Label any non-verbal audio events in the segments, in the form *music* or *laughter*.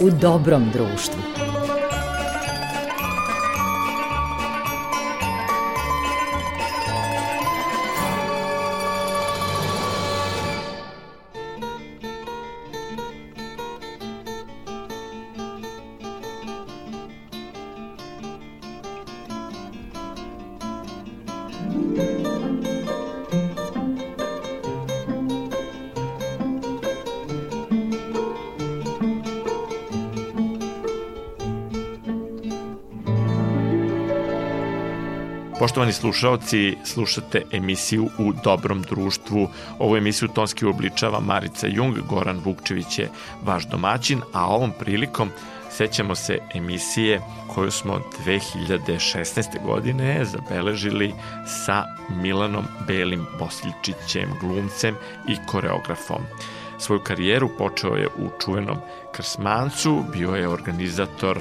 u dobrom društvu. Poštovani slušalci, slušate emisiju U dobrom društvu. Ovu emisiju tonski uobličava Marica Jung, Goran Vukčević je vaš domaćin, a ovom prilikom sećamo se emisije koju smo 2016. godine zabeležili sa Milanom Belim Bosiljčićem, glumcem i koreografom. Svoju karijeru počeo je u čuvenom Krsmancu, bio je organizator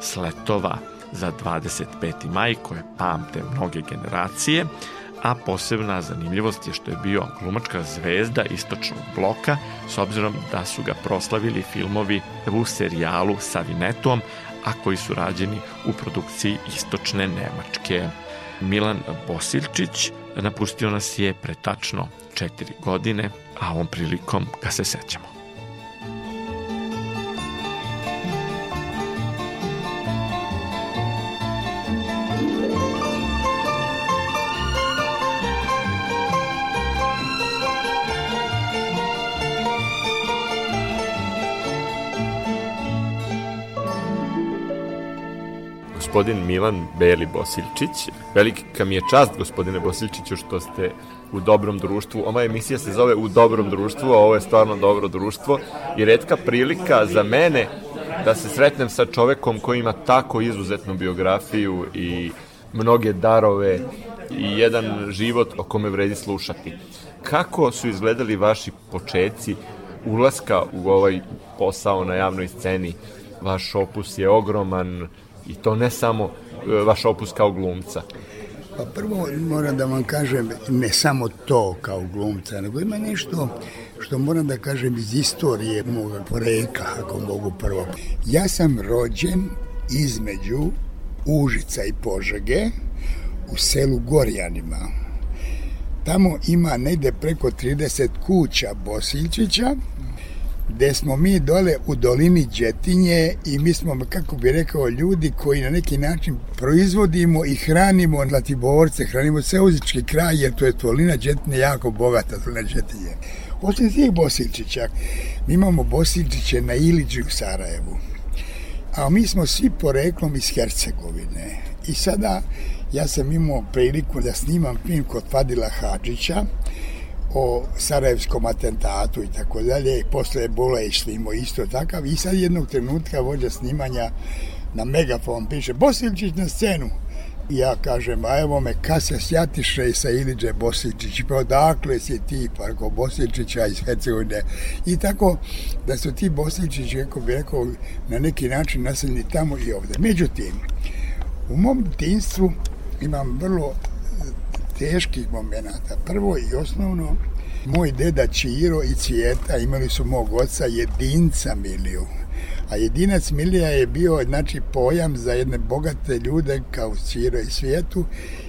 sletova za 25. maj koje pamte mnoge generacije, a posebna zanimljivost je što je bio glumačka zvezda istočnog bloka, s obzirom da su ga proslavili filmovi u serijalu sa Vinetom, a koji su rađeni u produkciji istočne Nemačke. Milan Bosiljčić napustio nas je pretačno četiri godine, a ovom prilikom ga se sećamo. Gospodin Milan Beli Bosilčić. Velika mi je čast, gospodine Bosilčiću, što ste u dobrom društvu. Ova emisija se zove U dobrom društvu, a ovo je stvarno dobro društvo. I redka prilika za mene da se sretnem sa čovekom koji ima tako izuzetnu biografiju i mnoge darove i jedan život o kome vredi slušati. Kako su izgledali vaši početci ulaska u ovaj posao na javnoj sceni? Vaš opus je ogroman, i to ne samo e, vaš opus kao glumca. Pa prvo moram da vam kažem ne samo to kao glumca, nego ima nešto što moram da kažem iz istorije moga poreka, ako mogu prvo. Ja sam rođen između Užica i Požege u selu Gorjanima. Tamo ima negde preko 30 kuća Bosiljčića, gde smo mi dole u dolini Đetinje i mi smo, kako bi rekao, ljudi koji na neki način proizvodimo i hranimo Zlatiborce, hranimo Seuzički kraj, jer to je dolina Đetinje jako bogata, dolina Đetinje. Osim tih Bosilčića, mi imamo Bosilčiće na Iliđu u Sarajevu, a mi smo svi poreklom iz Hercegovine. I sada ja sam imao priliku da snimam film kod Fadila Hadžića, o Sarajevskom atentatu i tako dalje. Posle je Bula snimo isto takav. I sad jednog trenutka vođa snimanja na megafon piše Bosilčić na scenu. I ja kažem, a evo me se Sjatiše sa Iliđe Bosilčić. Pa odakle si ti, Parko Bosilčića iz Hercegovine. I tako da su ti Bosilčići, kako bi rekao, na neki način naseljeni tamo i ovde. Međutim, u mom dinstvu imam vrlo teških momenta. Prvo i osnovno, moj deda Čiro i Cijeta imali su mog oca jedinca Miliju. A jedinac Milija je bio znači pojam za jedne bogate ljude kao Čiro i Svijetu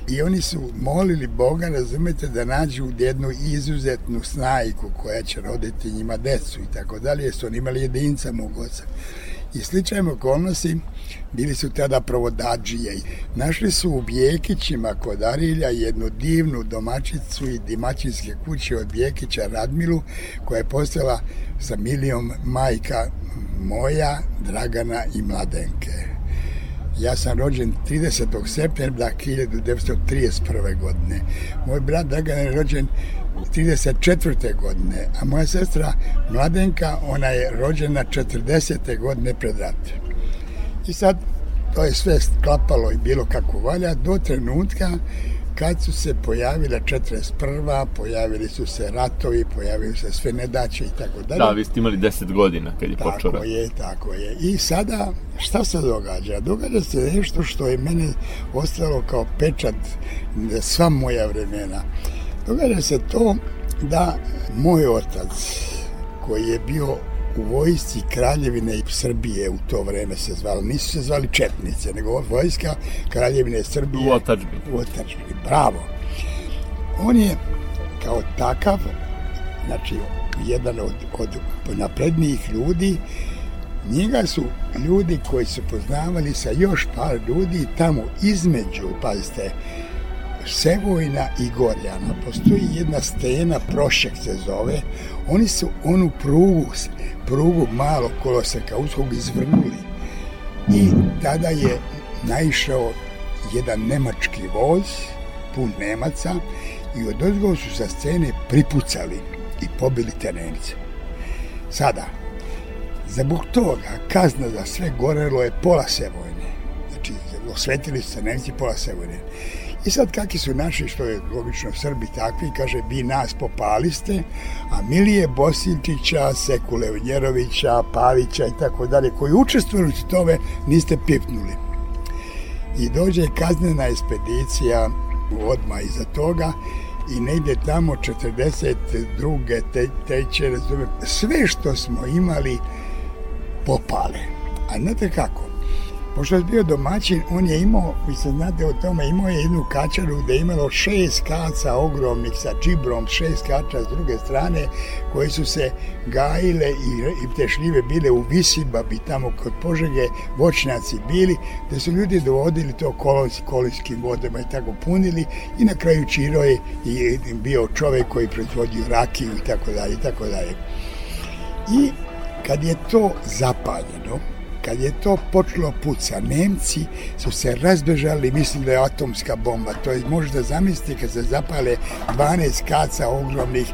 i oni su molili Boga, razumete, da nađu jednu izuzetnu snajku koja će roditi njima decu i tako dalje, su oni imali jedinca mog oca. I sličajmo okolnosti, bili su tada provodađije. Našli su u Bijekićima kod Arilja jednu divnu domaćicu i domaćinske kuće od Bijekića Radmilu, koja je postala sa milijom majka moja, Dragana i Mladenke. Ja sam rođen 30. septembra 1931. godine. Moj brat Dragan je rođen 34. godine, a moja sestra Mladenka, ona je rođena 40. godine pred rat. I sad, to je sve sklapalo i bilo kako valja, do trenutka kad su se pojavile 41. pojavili su se ratovi, pojavili se sve nedaće i tako dalje. Da, vi ste imali 10 godina kad je počeo Tako je, tako je. I sada, šta se događa? Događa se nešto što je mene ostalo kao pečat sva moja vremena. Događa se to da moj otac, koji je bio u vojsci Kraljevine Srbije u to vreme se zvali, nisu se zvali Četnice, nego vojska Kraljevine Srbije u otačbini. U otačbini, bravo. On je kao takav, znači jedan od, od naprednijih ljudi, njega su ljudi koji su poznavali sa još par ljudi tamo između, pazite, Sevojna i Gorjana. Postoji jedna stena, Prošek se zove. Oni su onu prugu, prugu malo koloseka uskog izvrnuli. I tada je naišao jedan nemački voz, pun Nemaca, i od ozgov su sa scene pripucali i pobili te Nemce. Sada, zbog toga kazna za sve gorelo je pola Sevojne. Znači, osvetili su se Nemci pola Sevojne. I sad kakvi su naši, što je logično Srbi takvi, kaže, vi nas popaliste, a Milije Bosinčića, Sekule Unjerovića, Pavića i tako dalje, koji učestvuju u tome, niste pipnuli. I dođe kaznena ekspedicija odma iza toga i negdje tamo 42. Te, teće, razumijem, sve što smo imali popale. A znate kako? Pošto je bio domaćin, on je imao, vi se znate o tome, imao je jednu kačaru gde je imalo šest kaca ogromnih sa džibrom, šest kača s druge strane, koje su se gajile i, i te šljive bile u Visiba, bi tamo kod Požege voćnjaci bili, gde su ljudi dovodili to kolos, kolijskim vodama i tako punili i na kraju Čiro je i bio čovek koji proizvodio rakiju i tako dalje i tako dalje. I kad je to zapaljeno, kad je to počelo puca, Nemci su se razbežali, mislim da je atomska bomba. To je možda zamisliti kad se zapale 12 kaca ogromnih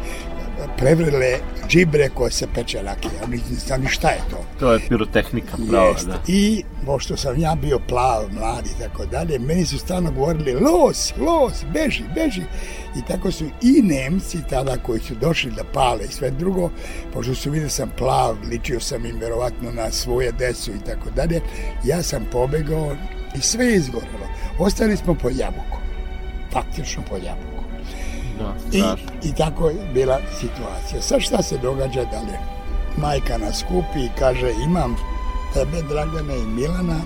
prevrle džibre koje se peče rakije. Oni ne znam šta je to. To je pirotehnika, pravo, Jest. da. I, pošto sam ja bio plav, mlad i tako dalje, meni su stalno govorili, los, los, beži, beži. I tako su i Nemci tada koji su došli da pale i sve drugo, pošto su vidio sam plav, ličio sam im verovatno na svoje desu i tako dalje, ja sam pobegao i sve je izgorelo. Ostali smo po jabuku. Faktično po jabuku. Da, I, I tako je bila situacija. Sad šta se događa dalje? Majka nas kupi i kaže imam tebe, Dragane i Milana,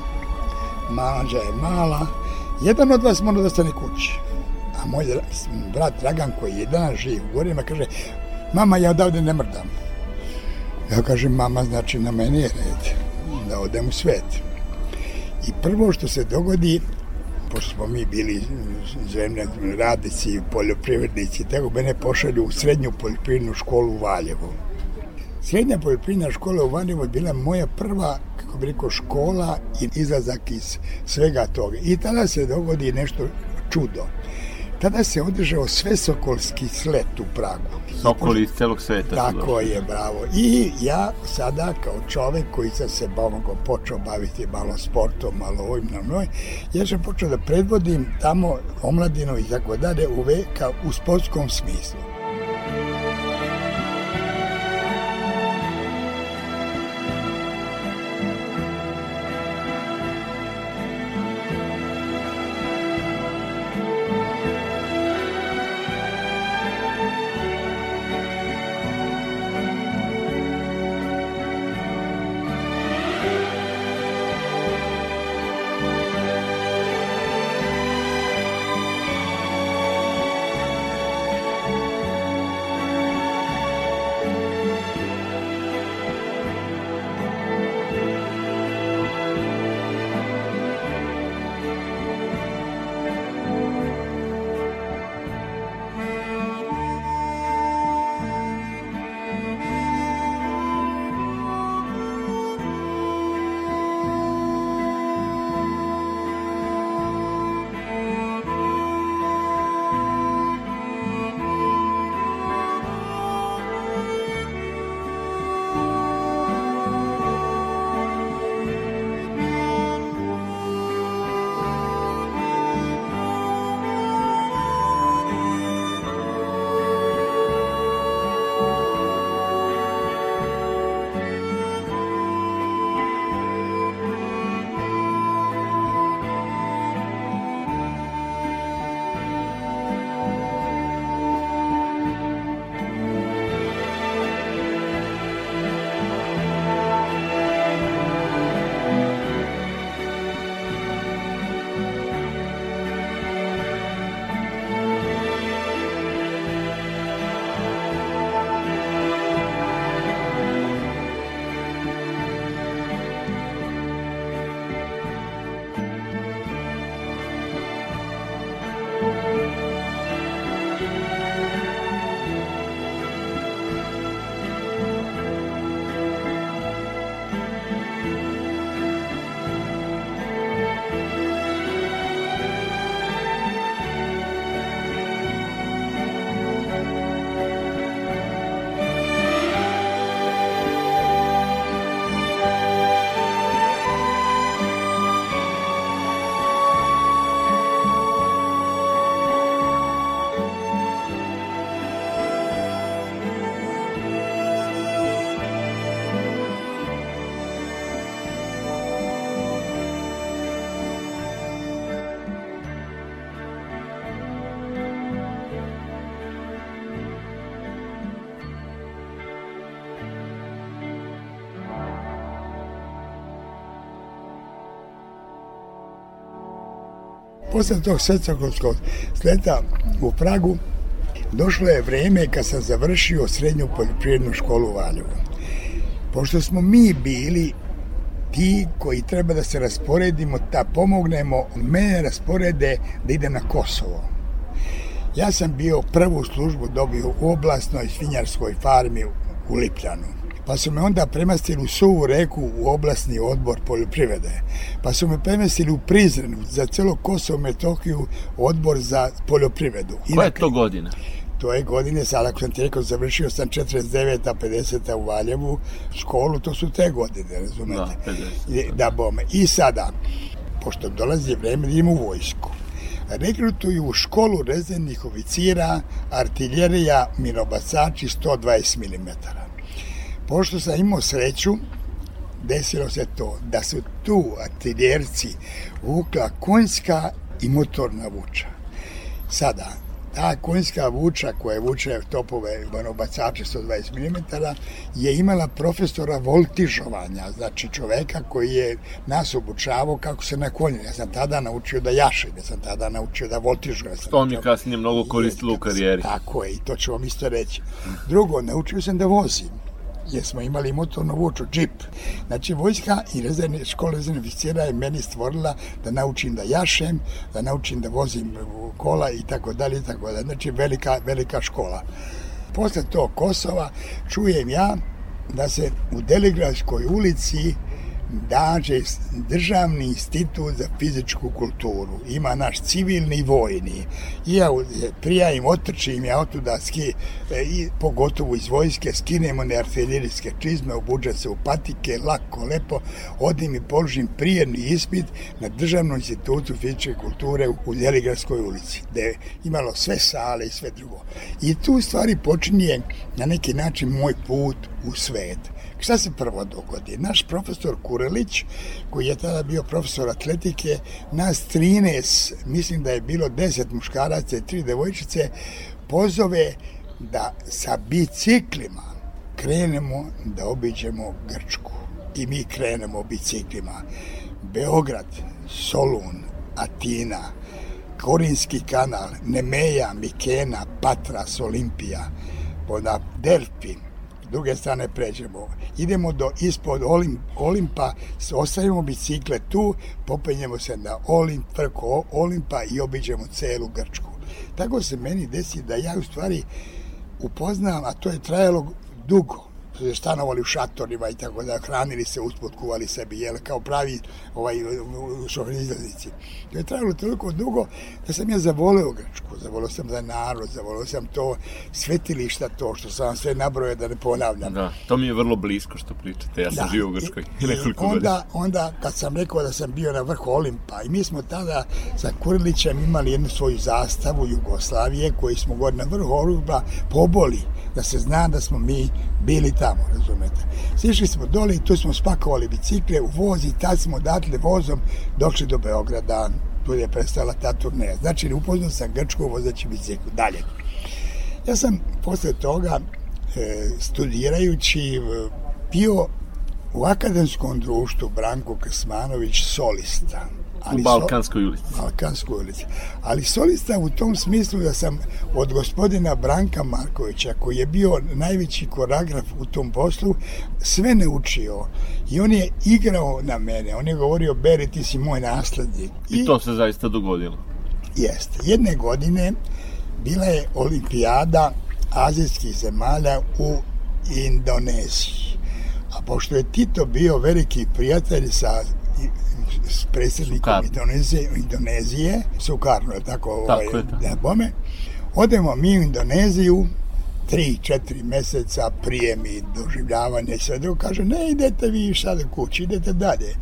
malanđa je mala, jedan od vas mora da stane kući. A moj brat Dragan koji je dan živ u gorima kaže, mama ja odavde ne mrdam. Ja kažem, mama znači na meni je red da odem u svet. I prvo što se dogodi, pošto smo mi bili zemlja radici, poljoprivrednici, tako mene pošalju u srednju poljoprivrednu školu u Valjevu. Srednja poljoprivredna škola u Valjevu je bila moja prva, kako bi rekao, škola i izlazak iz svega toga. I tada se dogodi nešto čudo tada se održao sve sokolski slet u Pragu. Sokoli iz celog sveta. Tako je, bravo. I ja sada kao čovek koji sam se bavamo počeo baviti malo sportom, malo ovim na moj, ja sam počeo da predvodim tamo omladinu i tako dalje u, veka, u sportskom smislu. Posle tog svetokovskog sleta u Pragu, došlo je vreme kad sam završio srednju poljoprivrednu školu u Valjevu. Pošto smo mi bili ti koji treba da se rasporedimo, da pomognemo, mene rasporede da ide na Kosovo. Ja sam bio prvu službu dobio u oblasnoj svinjarskoj farmi u Lipljanu. Pa su me onda premastili u Suvu reku u oblastni odbor poljoprivrede. Pa su me premastili u Prizrenu za celo Kosovo Metokiju odbor za poljoprivredu. Koja je to godina? To je godine, sad ako sam ti rekao, završio sam 49. 50. u Valjevu školu, to su te godine, razumete? Da, 50. Da, bome. I sada, pošto dolazi vreme idem u vojsku, rekrutuju u školu rezervnih oficira artiljerija minobacači 120 mm. Pošto sam imao sreću, desilo se to da su tu artiljerci vukla konjska i motorna vuča. Sada, ta konjska vuča koja vuče topove bacače 120 mm je imala profesora voltižovanja, znači čoveka koji je nas obučavao kako se na konju. Ja sam tada naučio da jašem, ja sam tada naučio da voltižujem. To mi je kasnije mnogo koristilo u karijeri. Tako je, i to ću vam isto reći. Drugo, naučio sam da vozim jer smo imali motornu vuču, džip. Znači, vojska i rezervne škole rezervne oficira je meni stvorila da naučim da jašem, da naučim da vozim kola i tako dalje i tako dalje. Znači, velika, velika škola. Posle to Kosova čujem ja da se u Deligradskoj ulici daže državni institut za fizičku kulturu. Ima naš civilni vojni. I ja prijavim, otrčim ja otuda ski, e, i pogotovo iz vojske, skinemo ne artiljerijske čizme, obuđa se u patike, lako, lepo, odim i položim prijerni ispit na državnom institutu fizičke kulture u Deligradskoj ulici, gde je imalo sve sale i sve drugo. I tu stvari počinje na neki način moj put u svet. Šta se prvo dogodi? Naš profesor Kurelić, koji je tada bio profesor atletike, nas 13, mislim da je bilo 10 muškaraca i 3 devojčice, pozove da sa biciklima krenemo da obiđemo Grčku. I mi krenemo biciklima. Beograd, Solun, Atina, Korinski kanal, Nemeja, Mikena, Patras, Olimpija, onda Delfin, druge strane pređemo. Idemo do ispod Olimp, Olimpa, ostavimo bicikle tu, popenjemo se na Olimp, preko Olimpa i obiđemo celu Grčku. Tako se meni desi da ja u stvari upoznam, a to je trajalo dugo, stanovali u šatorima i tako da hranili se uspod, kuvali sebi, jel, kao pravi ovaj, šoferizaznici. To je trajalo toliko dugo da sam ja zavoleo Grčku, zavoleo sam za narod, zavoleo sam to svetilišta, to što sam sve nabroje da ne ponavljam. Da, to mi je vrlo blisko što pričate, ja sam da. živio u Grčkoj nekoliko onda, godina. Onda, kad sam rekao da sam bio na vrhu Olimpa, i mi smo tada sa Kurilićem imali jednu svoju zastavu Jugoslavije, koji smo god na vrhu Olimpa poboli, da se zna da smo mi bili tamo, razumete. Sišli smo dole i tu smo spakovali bicikle u voz i tad smo odatle vozom došli do Beograda, tu je prestala ta turneja. Znači, upoznao sam Grčku vozeći biciklu. Dalje. Ja sam posle toga, e, studirajući, e, bio u akademskom društvu Branko Krsmanović solista ali u Balkanskoj ulici. Balkanskoj ulici. Ali solista u tom smislu da sam od gospodina Branka Markovića, koji je bio najveći koreograf u tom poslu, sve naučio. I on je igrao na mene. On je govorio, Beri, ti si moj naslednik. I, I to se zaista dogodilo. Jeste. Jedne godine bila je olimpijada azijskih zemalja u Indoneziji. A pošto je Tito bio veliki prijatelj sa s predsjednikom Indonezije, Indonezije, Sukarno, je tako? Tako ovaj, je, da. bome. Odemo mi u Indoneziju, tri, četiri meseca prije mi doživljavanje i sve drugo, kaže, ne idete vi sada kući, idete dalje.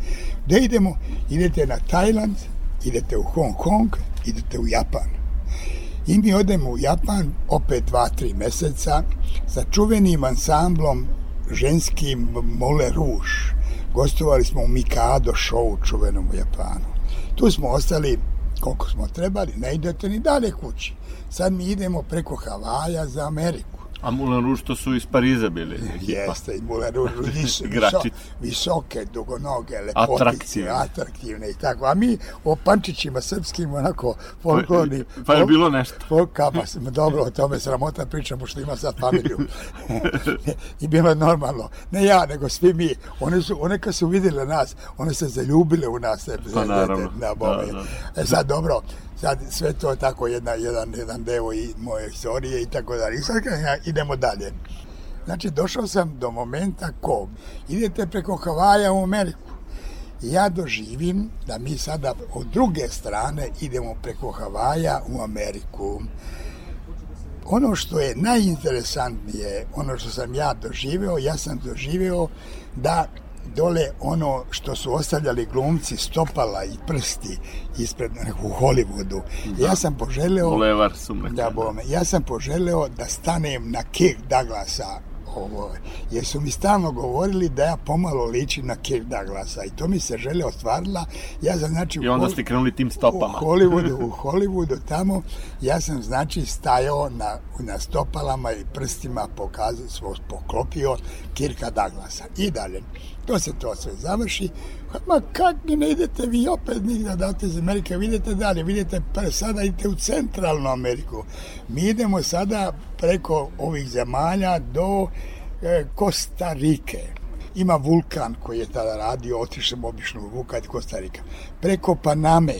Da idemo, idete na Tajland, idete u Hong Kong, idete u Japan. I mi odemo u Japan, opet dva, tri meseca, sa čuvenim ansamblom ženskim Mole Rouge gostovali smo u Mikado show čuvenom u Japanu. Tu smo ostali koliko smo trebali, ne idete ni dalje kući. Sad mi idemo preko Havaja za Ameriku. A Moulin Rouge to su iz Pariza bili. Jeste, i Moulin Rouge, *laughs* Igrači. viso, visoke, dugonoge, lepotice, Atraktivne. atraktivne i tako. A mi o pančićima srpskim, onako, folklorni, Pa je bilo nešto. Folkama, dobro, o tome sramota pričam, pošto ima sad familiju. *laughs* I bilo je normalno. Ne ja, nego svi mi. One, su, one kad su vidjeli nas, one se zaljubile u nas. Pa naravno. Na bome. Da, E sad, dobro, sad sve to je tako jedna, jedan, jedan deo i moje historije i tako dalje. I sad kad ja, idemo dalje. Znači, došao sam do momenta ko idete preko Havaja u Ameriku. Ja doživim da mi sada od druge strane idemo preko Havaja u Ameriku. Ono što je najinteresantnije, ono što sam ja doživeo, ja sam doživeo da dole ono što su ostavljali glumci stopala i prsti ispred u Hollywoodu. Ja sam poželeo Boulevard su me. da bome, ja sam poželeo da stanem na Kirk Douglasa ovo, jer su mi stalno govorili da ja pomalo ličim na Kirk Douglasa i to mi se žele ostvarila. Ja sam, znači, I onda ste krenuli tim stopama. U Hollywoodu, u Hollywoodu tamo, ja sam znači stajao na, na stopalama i prstima pokazao, svo poklopio Kirka Douglasa. I dalje. To se to sve završi. Ma kak ne idete vi opet nigde date iz Amerike, vidite dalje, vidite, pre, sada idete u centralnu Ameriku. Mi idemo sada preko ovih zemalja do e, Kosta Rike ima vulkan koji je tada radio, otišemo obično u vulkan i Kostarika. Preko Paname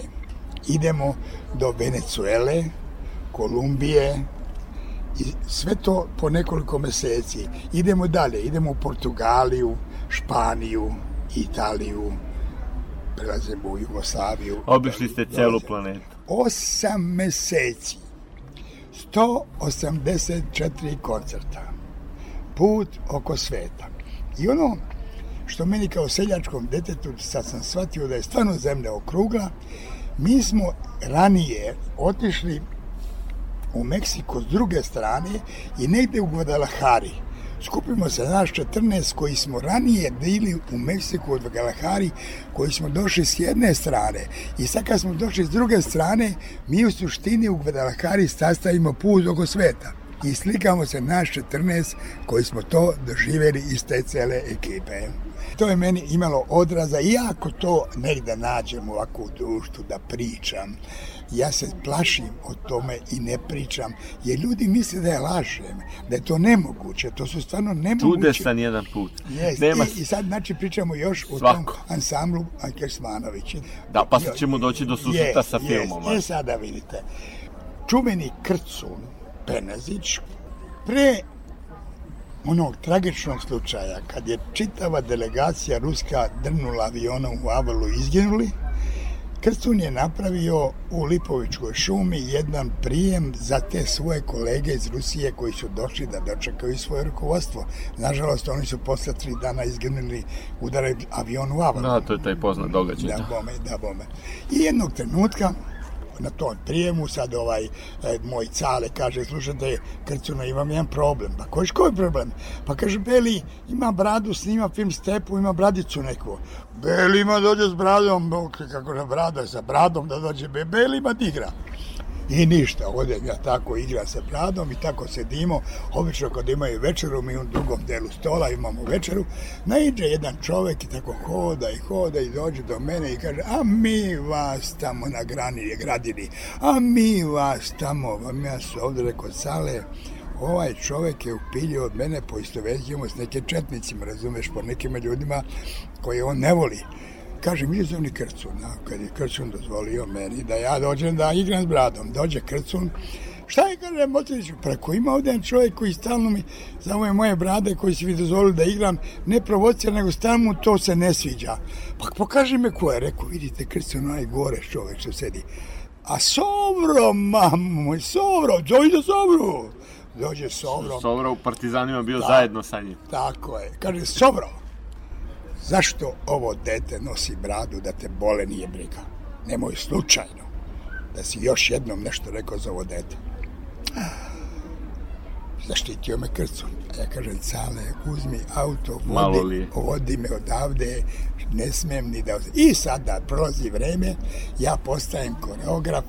idemo do Venecuele, Kolumbije, i sve to po nekoliko meseci. Idemo dalje, idemo u Portugaliju, Španiju, Italiju, prelazimo u Jugoslaviju. Obišli ste celu planetu. Osam meseci. 184 koncerta. Put oko sveta. I ono što meni kao seljačkom detetu sad sam shvatio da je stvarno zemlja okrugla, mi smo ranije otišli u Meksiko s druge strane i negde u Guadalajari. Skupimo se naš 14 koji smo ranije bili u Meksiku od Galahari, koji smo došli s jedne strane. I sad kad smo došli s druge strane, mi u suštini u Guadalajari sastavimo put oko sveta. I slikamo se naš 14 koji smo to doživjeli iz te cele ekipe. To je meni imalo odraza, iako to negde nađem ovako u društvu da pričam, ja se plašim o tome i ne pričam, jer ljudi misle da je lažem, da je to nemoguće, to su stvarno nemoguće. Čudesan jedan put. Jest. Nema... I, I sad, znači, pričamo još o Svako. tom ansamblu Anke Smanović. Da, pa sad ćemo doći do susreta sa filmom. Je, sada vidite. Čuveni Krcun Penazić pre onog tragičnog slučaja kad je čitava delegacija ruska drnula avionom u Avalu izginuli, Krcun je napravio u Lipovičkoj šumi jedan prijem za te svoje kolege iz Rusije koji su došli da dočekaju svoje rukovodstvo. Nažalost, oni su posle tri dana izginuli udaraju avion u Avalu. Da, to je taj poznat događaj. Da bome, da bome. I jednog trenutka, na tom prijemu, sad ovaj e, moj cale kaže, slušajte, Krcuno, imam jedan problem. Pa koji koji problem? Pa kaže, Beli ima bradu, snima film Stepu, ima bradicu neku. Beli ima dođe s bradom, kako na brada sa bradom da dođe, Beli ima digra. I ništa, odem ja tako igra sa pradom i tako sedimo. Obično kad imaju večeru, mi u drugom delu stola imamo večeru, Najde jedan čovek i tako hoda i hoda i dođe do mene i kaže, a mi vas tamo na grani, gradini, a mi vas tamo, vam ja su ovdje rekao, sale, ovaj čovek je upilio od mene, poistovećujemo s nekim četnicima, razumeš, po nekim ljudima koje on ne voli kaže mi zovni Krcun, a kad je Krcun dozvolio meni da ja dođem da igram s bradom, dođe Krcun, šta je, kaže, Motrić, preko ima ovdje jedan čovjek koji stalno mi za ove moje brade koji si vi dozvolili da igram, ne provocira, nego stalno mu to se ne sviđa. Pa pokaži me ko je, rekao, vidite, Krcun, onaj gore čovjek što sedi. A Sovro, moj, Sovro, dođe Sovro. Dođe Sovro. Sovra u Partizanima bio Da. zajedno sa njim. Tako je. Kaže, Sovro, zašto ovo dete nosi bradu da te bole nije briga? Nemoj slučajno da si još jednom nešto rekao za ovo dete. Zaštitio me krcun. A ja kažem, cale, uzmi auto, vodi, vodi me odavde, ne smem ni da... I sada prolazi vreme, ja postajem koreograf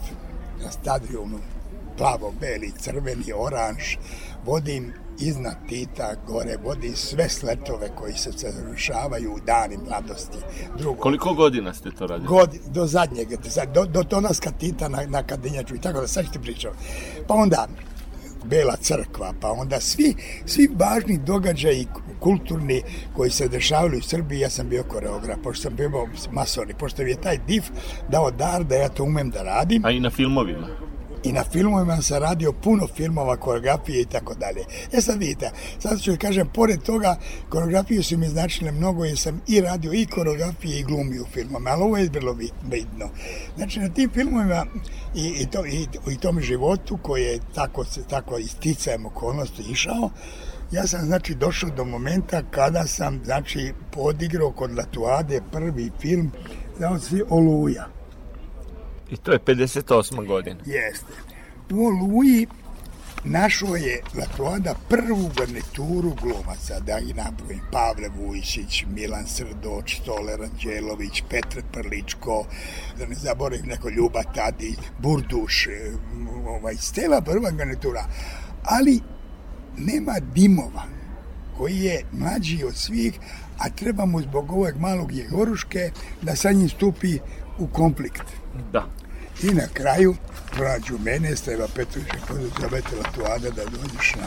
na stadionu plavo, beli, crveni, oranž, vodim iznad Tita gore vodi sve sletove koji se završavaju u dani mladosti. Drugo, Koliko godina ste to radili? God, do zadnjeg, do, do tonaska Tita na, na Kadinjaču i tako da sad ću ti pričao. Pa onda, Bela crkva, pa onda svi, svi važni događaji kulturni koji se dešavali u Srbiji, ja sam bio koreograf, pošto sam bio masoni, pošto mi je taj div dao dar da ja to umem da radim. A i na filmovima? I na filmovima sam radio puno filmova, koreografije i tako dalje. E sad vidite, sad ću kažem, pored toga, koreografije su mi značile mnogo jer sam i radio i koreografije i glumio u filmama, ali ovo je bilo bitno. Znači, na tim filmovima i, i, to, i, i tom životu koji je tako, tako isticajem okolnosti išao, ja sam znači došao do momenta kada sam znači podigrao kod Latuade prvi film da se Oluja. I to je 58. godina. Jeste. U Oluji našao je Latuada prvu garnituru glumaca, da ih napravim, Pavle Vujšić, Milan Srdoč, Stoler Anđelović, Petre Prličko, da ne zaboravim neko Ljuba Tadi, Burduš, e, ovaj, stela prva garnitura, ali nema dimova, koji je mlađi od svih, a treba mu zbog ovog malog jegoruške da sa njim stupi u konflikt. Da. I na kraju pronađu mene, Steva Petrović je pozove Ada da dođeš na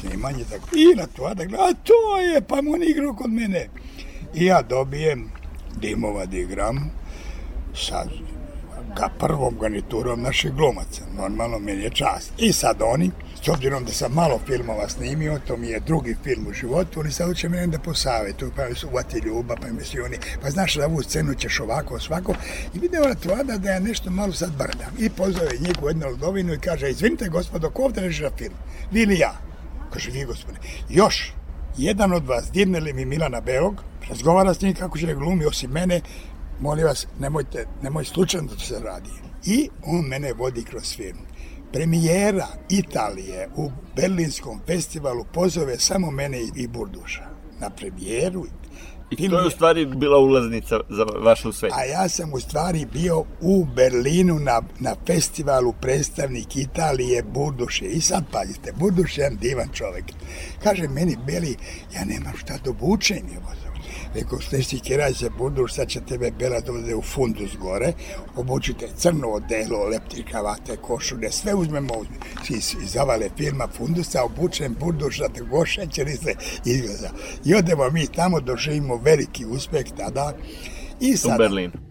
snimanje. Tako. I Latuada gleda, a to je, pa mu on igrao kod mene. I ja dobijem dimova diagramu sa ga prvom garniturom naših glumaca. Normalno, meni je čast. I sad oni, s obzirom da sam malo filmova snimio, to mi je drugi film u životu, oni sad hoće mene da posavetu, pa su uvati ljubav, pa mi oni, pa znaš da ovu scenu ćeš ovako, svako, i video je tvada da ja nešto malo sad brdam. I pozove njegu jednu ludovinu i kaže, izvinite gospodo, ko ovdje režira film? Vi ili ja? Kaže, vi gospodine. Još, jedan od vas, dirneli mi Milana Beog, razgovara s njim kako će glumi osim mene, molim vas, nemojte, nemoj slučajno da se radi. I on mene vodi kroz film. Premijera Italije u Berlinskom festivalu pozove samo mene i Burduša. Na premijeru I to je u stvari bila ulaznica za vašu svet. A ja sam u stvari bio u Berlinu na, na festivalu predstavnik Italije Burduše. I sad pazite, Burduš je jedan divan čovjek. Kaže meni, Beli, ja nemam šta do bučenja. Rekao, sljedeći kiraj se budu, sad će tebe Bela dovede u fundus gore, obučite crno odelo, lepti kravate, košulje, sve uzmemo, uzmemo. Iz zavale firma fundusa, obučen burduš, da te gošećeri se izgleda. I odemo mi tamo, doživimo veliki uspeh tada. I sada, u Berlinu.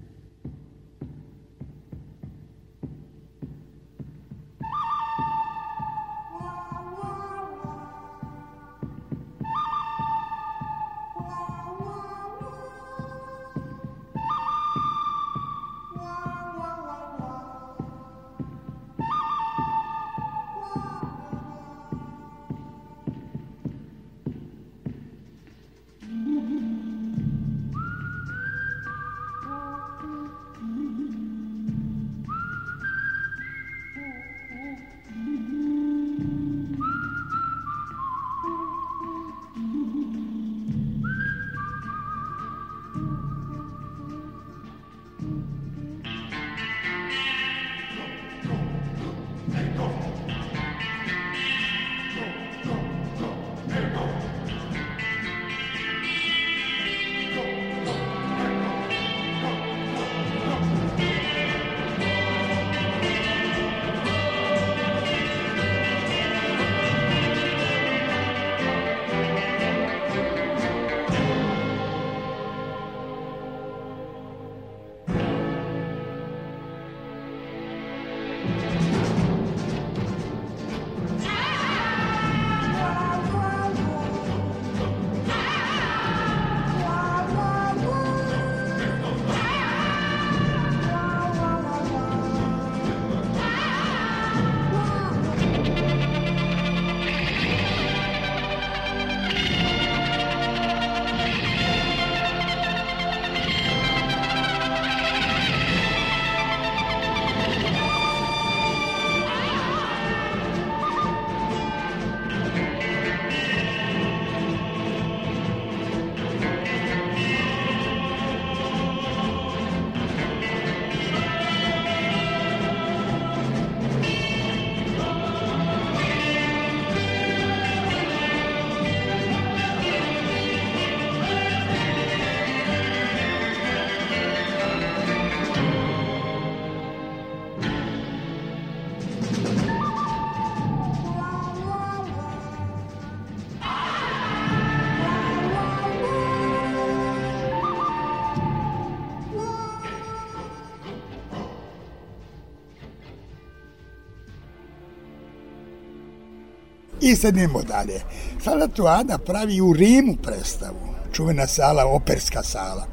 I sednemo dalje. Sala tu Ada pravi u Rimu predstavu. Čuvena sala, operska sala.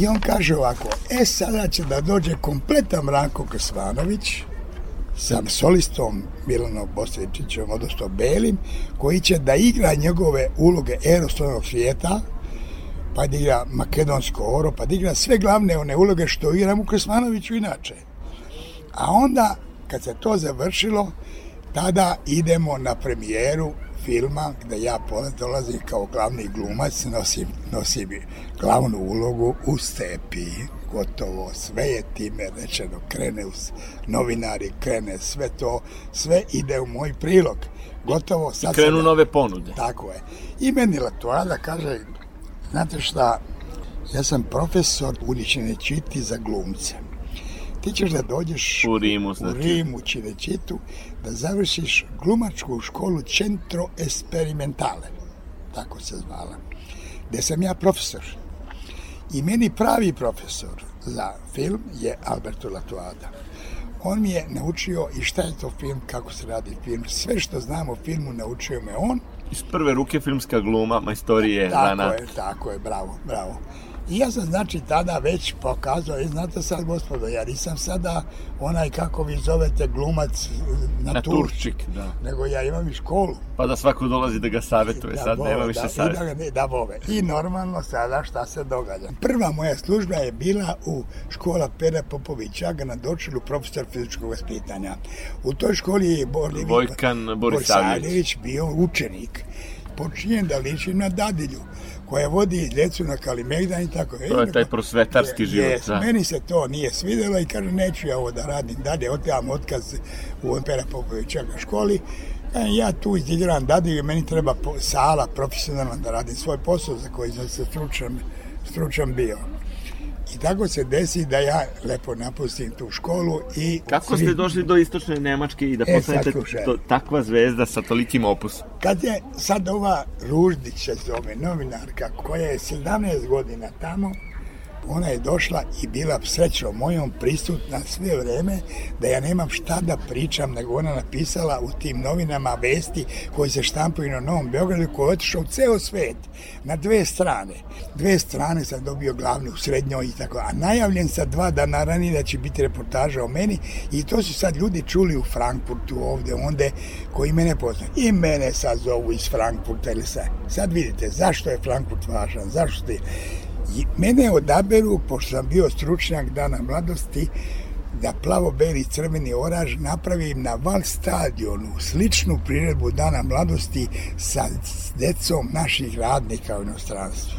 I on kaže ovako, e sada će da dođe kompletan Ranko Krsvanović sa solistom Milanom Bosničićem, odnosno Belim, koji će da igra njegove uloge erostovnog svijeta, pa da igra makedonsko oro, pa da igra sve glavne one uloge što igra u Krsmanoviću inače. A onda, kad se to završilo, tada idemo na premijeru filma gde ja dolazim kao glavni glumac, nosim, nosim glavnu ulogu u stepi. Gotovo, sve je time rečeno, krene u novinari, krene sve to, sve ide u moj prilog. Gotovo. Sad krenu sam, nove ponude. Tako je. I meni Latuada kaže, znate šta, ja sam profesor uničene čiti za glumce ti ćeš da dođeš u Rimu, znači. u Rimu Činečitu, da završiš glumačku školu Centro Experimentale, tako se zvala, gde sam ja profesor. I meni pravi profesor za film je Alberto Latuada. On mi je naučio i šta je to film, kako se radi film, sve što znam o filmu naučio me on. Iz prve ruke filmska gluma, majstorije. Tako je, tako je, bravo, bravo. I ja sam znači tada već pokazao, i znate sad gospodo, ja nisam sada onaj kako vi zovete glumac na, na turčik, da. nego ja imam i školu. Pa da svako dolazi da ga savjetuje, da, sad bove, nema više savjet. Da, ne, da, bove. I normalno sada šta se događa. Prva moja služba je bila u škola Pere Popovića, na dočilu profesor fizičkog vaspitanja. U toj školi je Vojkan Borisavljević bio učenik. Počinjem da ličim na dadilju koja vodi djecu na Kalimegdan i tako. To je taj prosvetarski život. Yes, da. Meni se to nije svidjelo i kaže, neću ja ovo da radim dalje, otijam otkaz u Pera Popovića na školi. E, ja tu izdigram dadiju i meni treba sala profesionalna da radim svoj posao za koji sam se stručan, stručan bio. I tako se desi da ja lepo napustim tu školu i... Kako ste došli do istočne Nemačke i da e, postanete to, takva zvezda sa tolikim opusom? Kad je sad ova Ruždić se zove novinarka koja je 17 godina tamo, ona je došla i bila srećom mojom prisutna sve vreme da ja nemam šta da pričam, nego ona napisala u tim novinama vesti koji se štampuju na Novom Beogradu koji je otišao u ceo svet na dve strane. Dve strane sam dobio glavnu u srednjoj i tako, a najavljen sa dva dana ranije da će biti reportaža o meni i to su sad ljudi čuli u Frankfurtu ovde, onde, koji mene poznaju. I mene sad zovu iz Frankfurta ili sad. Sad vidite, zašto je Frankfurt važan, zašto ti mene odaberu, pošto sam bio stručnjak dana mladosti, da plavo-beli crveni oraž napravim na Val stadionu sličnu priredbu dana mladosti sa decom naših radnika u inostranstvu.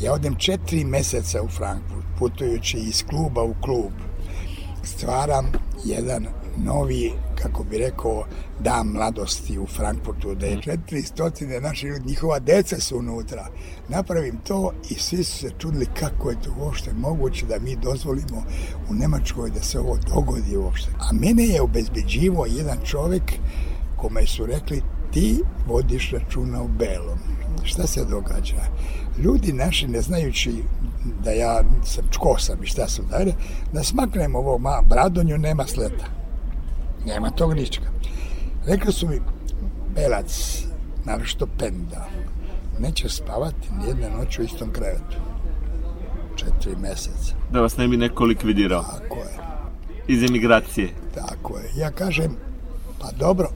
Ja odem četiri meseca u Frankfurt, putujući iz kluba u klub. Stvaram jedan novi, kako bi rekao, dan mladosti u Frankfurtu, da je 400 mhm. naši ljudi, njihova deca su unutra. Napravim to i svi su se čudili kako je to uopšte moguće da mi dozvolimo u Nemačkoj da se ovo dogodi uopšte. A mene je obezbeđivo jedan čovek kome su rekli ti vodiš računa u belom. Šta se događa? Ljudi naši ne znajući da ja sam čko sam i šta sam dalje, da smaknem ovo ma, bradonju nema sleta. Nema tog ničega. Rekli su mi, Belac, naravno Penda, neće spavati nijedne noć u istom krevetu. Četiri meseca. Da vas ne bi neko likvidirao. Tako je. Iz emigracije. Tako je. Ja kažem, pa dobro,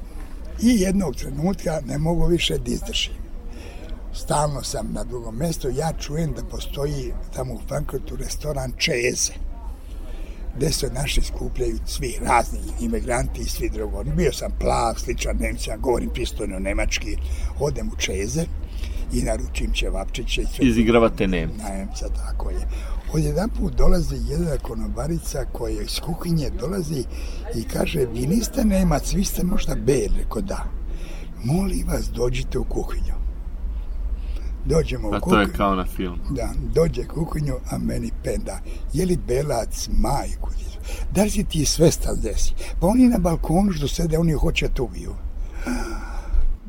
i jednog trenutka ne mogu više da izdržim. Stalno sam na drugom mjestu, ja čujem da postoji tamo u Frankfurtu restoran Čeze gde se naši skupljaju svi razni imigranti i svi drugo. Bio sam plav, sličan Nemcija, govorim pristojno nemački, odem u Čeze i naručim ćevapčiće. Izigravate Nem. Nemca, tako je. Od jedan put dolazi jedna konobarica koja iz kuhinje dolazi i kaže, vi niste Nemac, vi ste možda Bel, rekao da. Molim vas, dođite u kuhinju dođemo u kuhinju. A to je kao na film. Da, dođe kuhinju, a meni penda. Je li belac majku? Da li si ti svestan desi? Pa oni na balkonu što sede, oni hoće tu bio.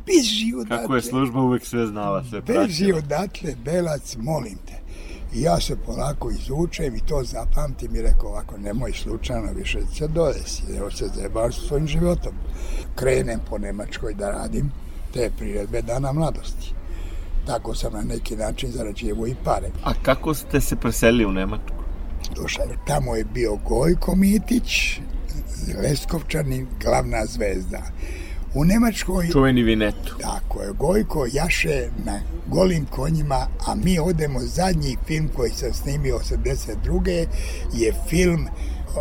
Beži odatle. Kako je služba uvek sve znala, sve pratila. Beži odatle, belac, molim te. I ja se polako izučem i to zapamtim i rekao ovako, nemoj slučajno više se dodesi, evo se zajebaš svojim životom. Krenem po Nemačkoj da radim te priredbe dana mladosti. Tako sam na neki način zarađivo i pare. A kako ste se preselili u Nemačku? Došao, tamo je bio Gojko Mitić, Leskovčani, glavna zvezda. U Nemačkoj... Čuveni Vinetu. Tako je, Gojko jaše na golim konjima, a mi odemo zadnji film koji sam snimio 82. je film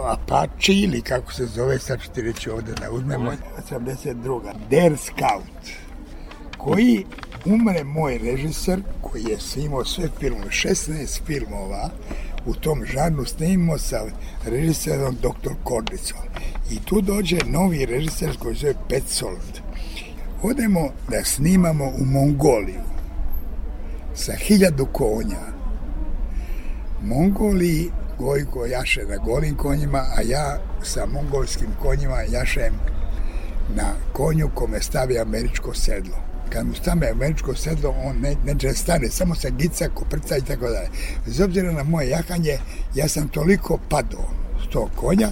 Apache ili kako se zove, sad ću ti reći ovdje da uzmemo, 82. Der Scout, koji umre moj režiser, koji je snimao sve filmove, 16 filmova, u tom žanru snimimo sa režiserom Dr. Kornicom. I tu dođe novi režiser koji zove Petzold. Odemo da snimamo u Mongoliju sa hiljadu konja. Mongoliji Gojko jaše na golim konjima, a ja sa mongolskim konjima jašem na konju kome stavi američko sedlo. Kad mu stane američko sedlo, on ne, neće stane, samo se gica, koprca i tako dalje. Bez obzira na moje jahanje, ja sam toliko padao s tog konja,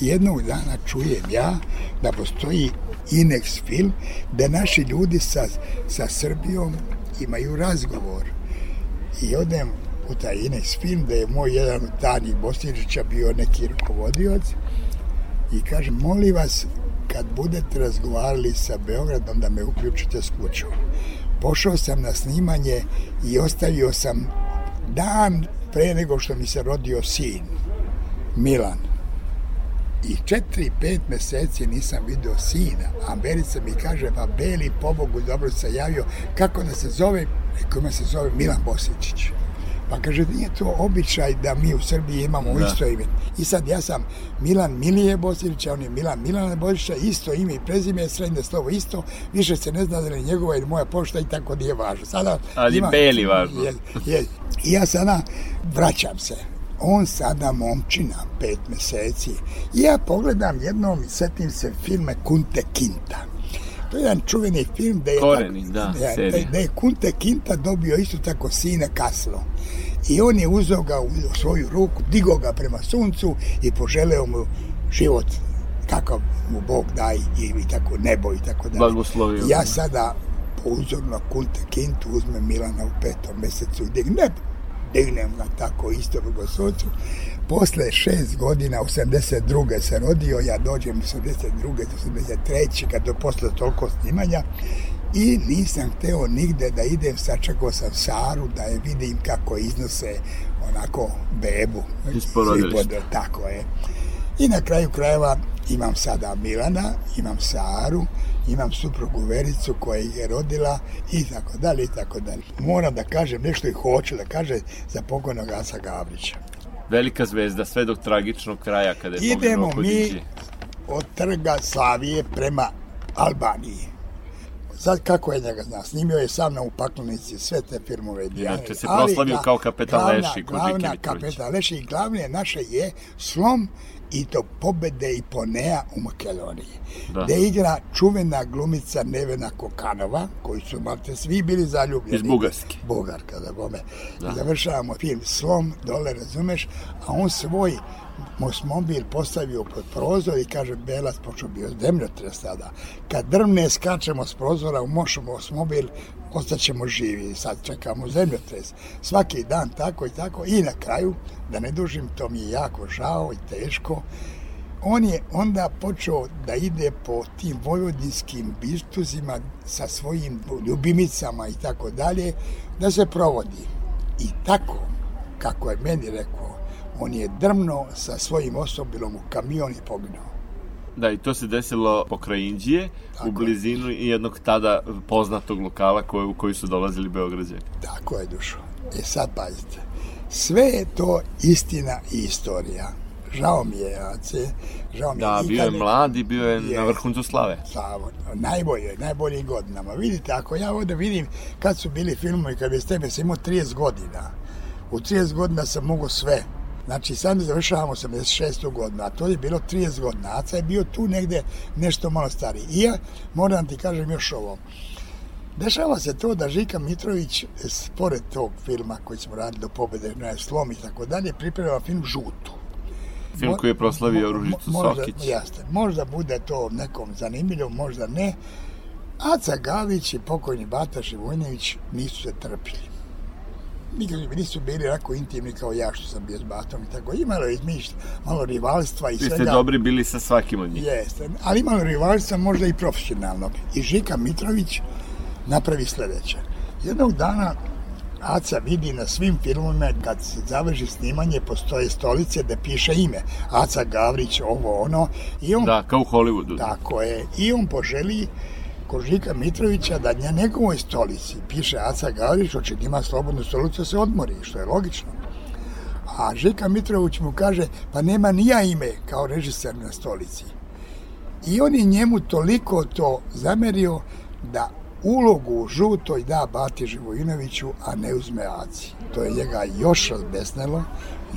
jednog dana čujem ja da postoji Inex film, da naši ljudi sa, sa Srbijom imaju razgovor. I odem u taj Inex film, da je moj jedan od Tani Bosničića bio neki rukovodioc i kaže, molim vas, kad budete razgovarali sa Beogradom, da me uključite s kućom. Pošao sam na snimanje i ostavio sam dan pre nego što mi se rodio sin, Milan. I četiri, pet meseci nisam video sina. America mi kaže, pa Beli, pobogu, dobro se javio, kako da se zove, rekao se zove Milan Bosićić. Pa kaže, nije to običaj da mi u Srbiji imamo da. isto ime. I sad ja sam Milan Milije Bosilić, on je Milan Milana Bosića, isto ime i prezime, srednje slovo isto, više se ne zna da li njegova ili moja pošta i tako nije važno. Sada Ali ima, Beli važno. Je, je, I ja sada vraćam se on sada momčina, pet meseci. I ja pogledam jednom i setim se filme Kunte Kinta. To je jedan čuveni film da je, Koreni, tako, da, da, da je Kunte Kinta dobio isto tako sine Kaslo. I on je uzeo ga u svoju ruku, digo ga prema suncu i poželeo mu život kakav mu Bog daj i, i tako nebo i tako dalje. Blagoslovio. Ja sada po uzoru na Kunte Kintu uzmem Milana u petom mesecu i dignem dignem ga tako isto u Gosocu. Posle šest godina, 82. se rodio, ja dođem 82. do 83. kad do posle toliko snimanja i nisam hteo nigde da idem, sačekao sam Saru da je vidim kako iznose onako bebu. Isporodilište. Tako je. I na kraju krajeva imam sada Milana, imam Saru, imam suprugu Vericu koja je rodila i tako dalje i tako dalje. Moram da kažem nešto i hoću da kaže za pokojnog Asa Gavrića. Velika zvezda, sve do tragičnog kraja kada je Idemo mi od trga Slavije prema Albaniji. Sad kako je njega zna, snimio je sam na upaklenici sve te firmove Dijane. Inače se proslavio kao kapetan glavna, Leši kod Glavna kapetan Leši i glavne naše je slom i to pobede i ponea u Makedoniji. Da. Gde igra čuvena glumica Nevena Kokanova, koji su malte svi bili zaljubljeni. Iz Bugarske. Bugarka, da bome. Da. Završavamo film Slom, dole, razumeš, a on svoj Mosmobil postavio pod prozor i kaže Belac počeo bio zemljotres tada. Kad drvne skačemo s prozora u Mosmobil, ostaćemo živi. Sad čekamo zemljotres. Svaki dan tako i tako. I na kraju, da ne dužim, to mi je jako žao i teško. On je onda počeo da ide po tim vojvodinskim bistuzima sa svojim ljubimicama i tako dalje, da se provodi. I tako, kako je meni rekao, on je drmno sa svojim osobilom u kamion i poginuo. Da, i to se desilo pokraj Indije, u blizinu je. jednog tada poznatog lokala koje, u koji su dolazili Beograđani. Tako je, dušo. E sad pazite, sve je to istina i istorija. Žao mi je, Ace. Žao mi da, je. bio je mlad i bio je, je na vrhuncu slave. Slavo, najbolje, najboljim godinama. Vidite, ako ja ovdje vidim kad su bili filmovi, kad je s tebe, sam imao 30 godina. U 30 godina sam mogo sve. Znači, sad završavamo 86. godinu, a to je bilo 30 godina. Aca je bio tu negde nešto malo stariji. I ja moram ti kažem još ovo. Dešava se to da Žika Mitrović, pored tog filma koji smo radili do pobede na slom i tako dalje, priprema film Žutu. Film koji je proslavio Ružicu možda, Sokić. Jeste, možda bude to nekom zanimljivo, možda ne. Aca Gavić i pokojni Bata Živojnević nisu se trpili. Nikad mi nisu bili rako intimni kao ja što sam bio s Batom i tako. Imalo je izmišlj, malo rivalstva i Vi svega. ste dobri bili sa svakim od njih. Jeste, ali imalo rivalstva možda i profesionalnog. I Žika Mitrović napravi sledeće. Jednog dana Aca vidi na svim filmovima kad se završi snimanje postoje stolice da piše ime. Aca Gavrić, ovo ono. I on, Da, kao u Hollywoodu. Tako je. I on poželi kod Žika Mitrovića da na njegovoj stolici piše Aca Gavrić, oče ima slobodnu stolicu se odmori, što je logično. A Žika Mitrović mu kaže, pa nema nija ime kao režiser na stolici. I on je njemu toliko to zamerio da ulogu u žutoj da Bati Živojinoviću, a ne uzme Aci. To je njega još razbesnelo,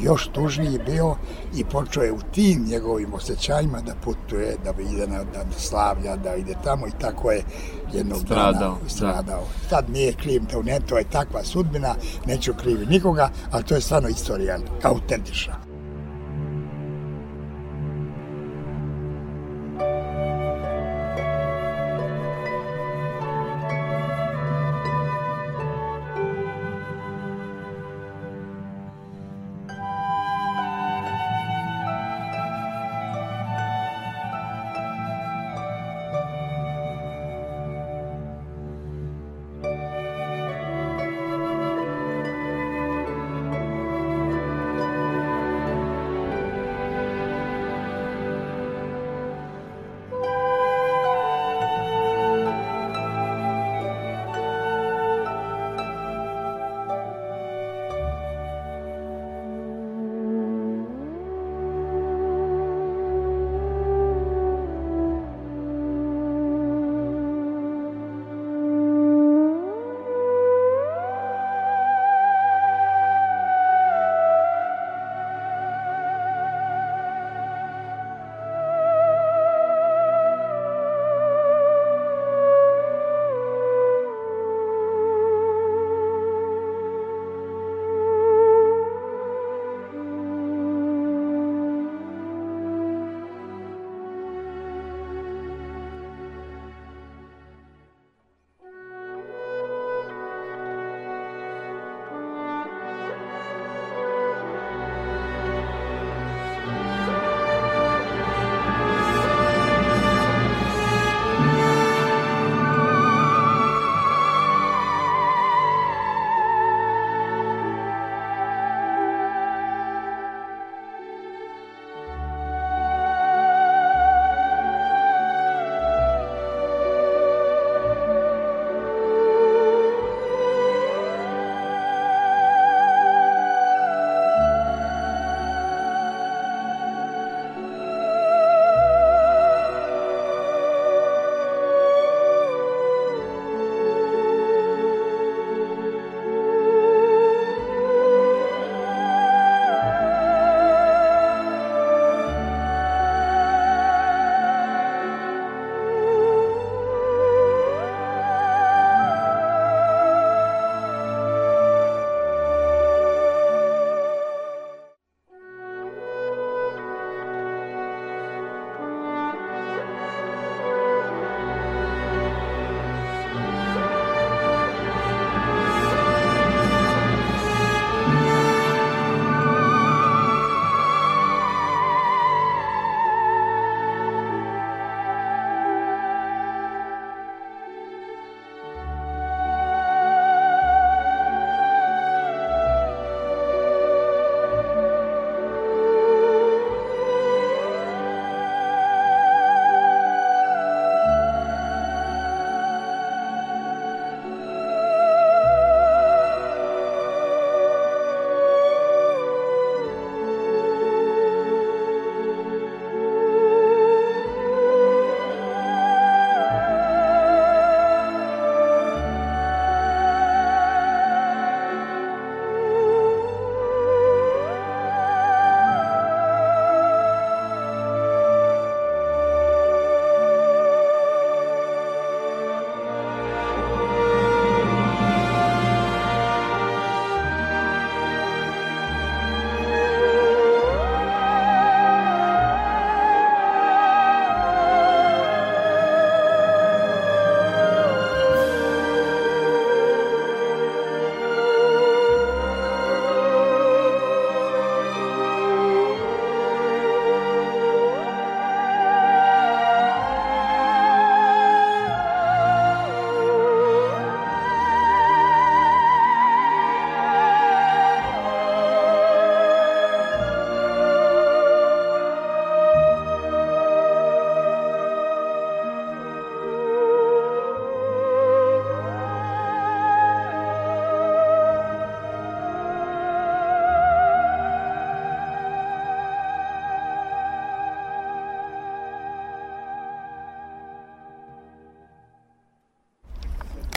još tužniji bio i počeo je u tim njegovim osjećajima da putuje, da ide na, da slavlja, da ide tamo i tako je jednog Stradao, dana da. stradao. Sad nije kriv, to ne, to je takva sudbina, neću krivi nikoga, ali to je stvarno istorija, autentična.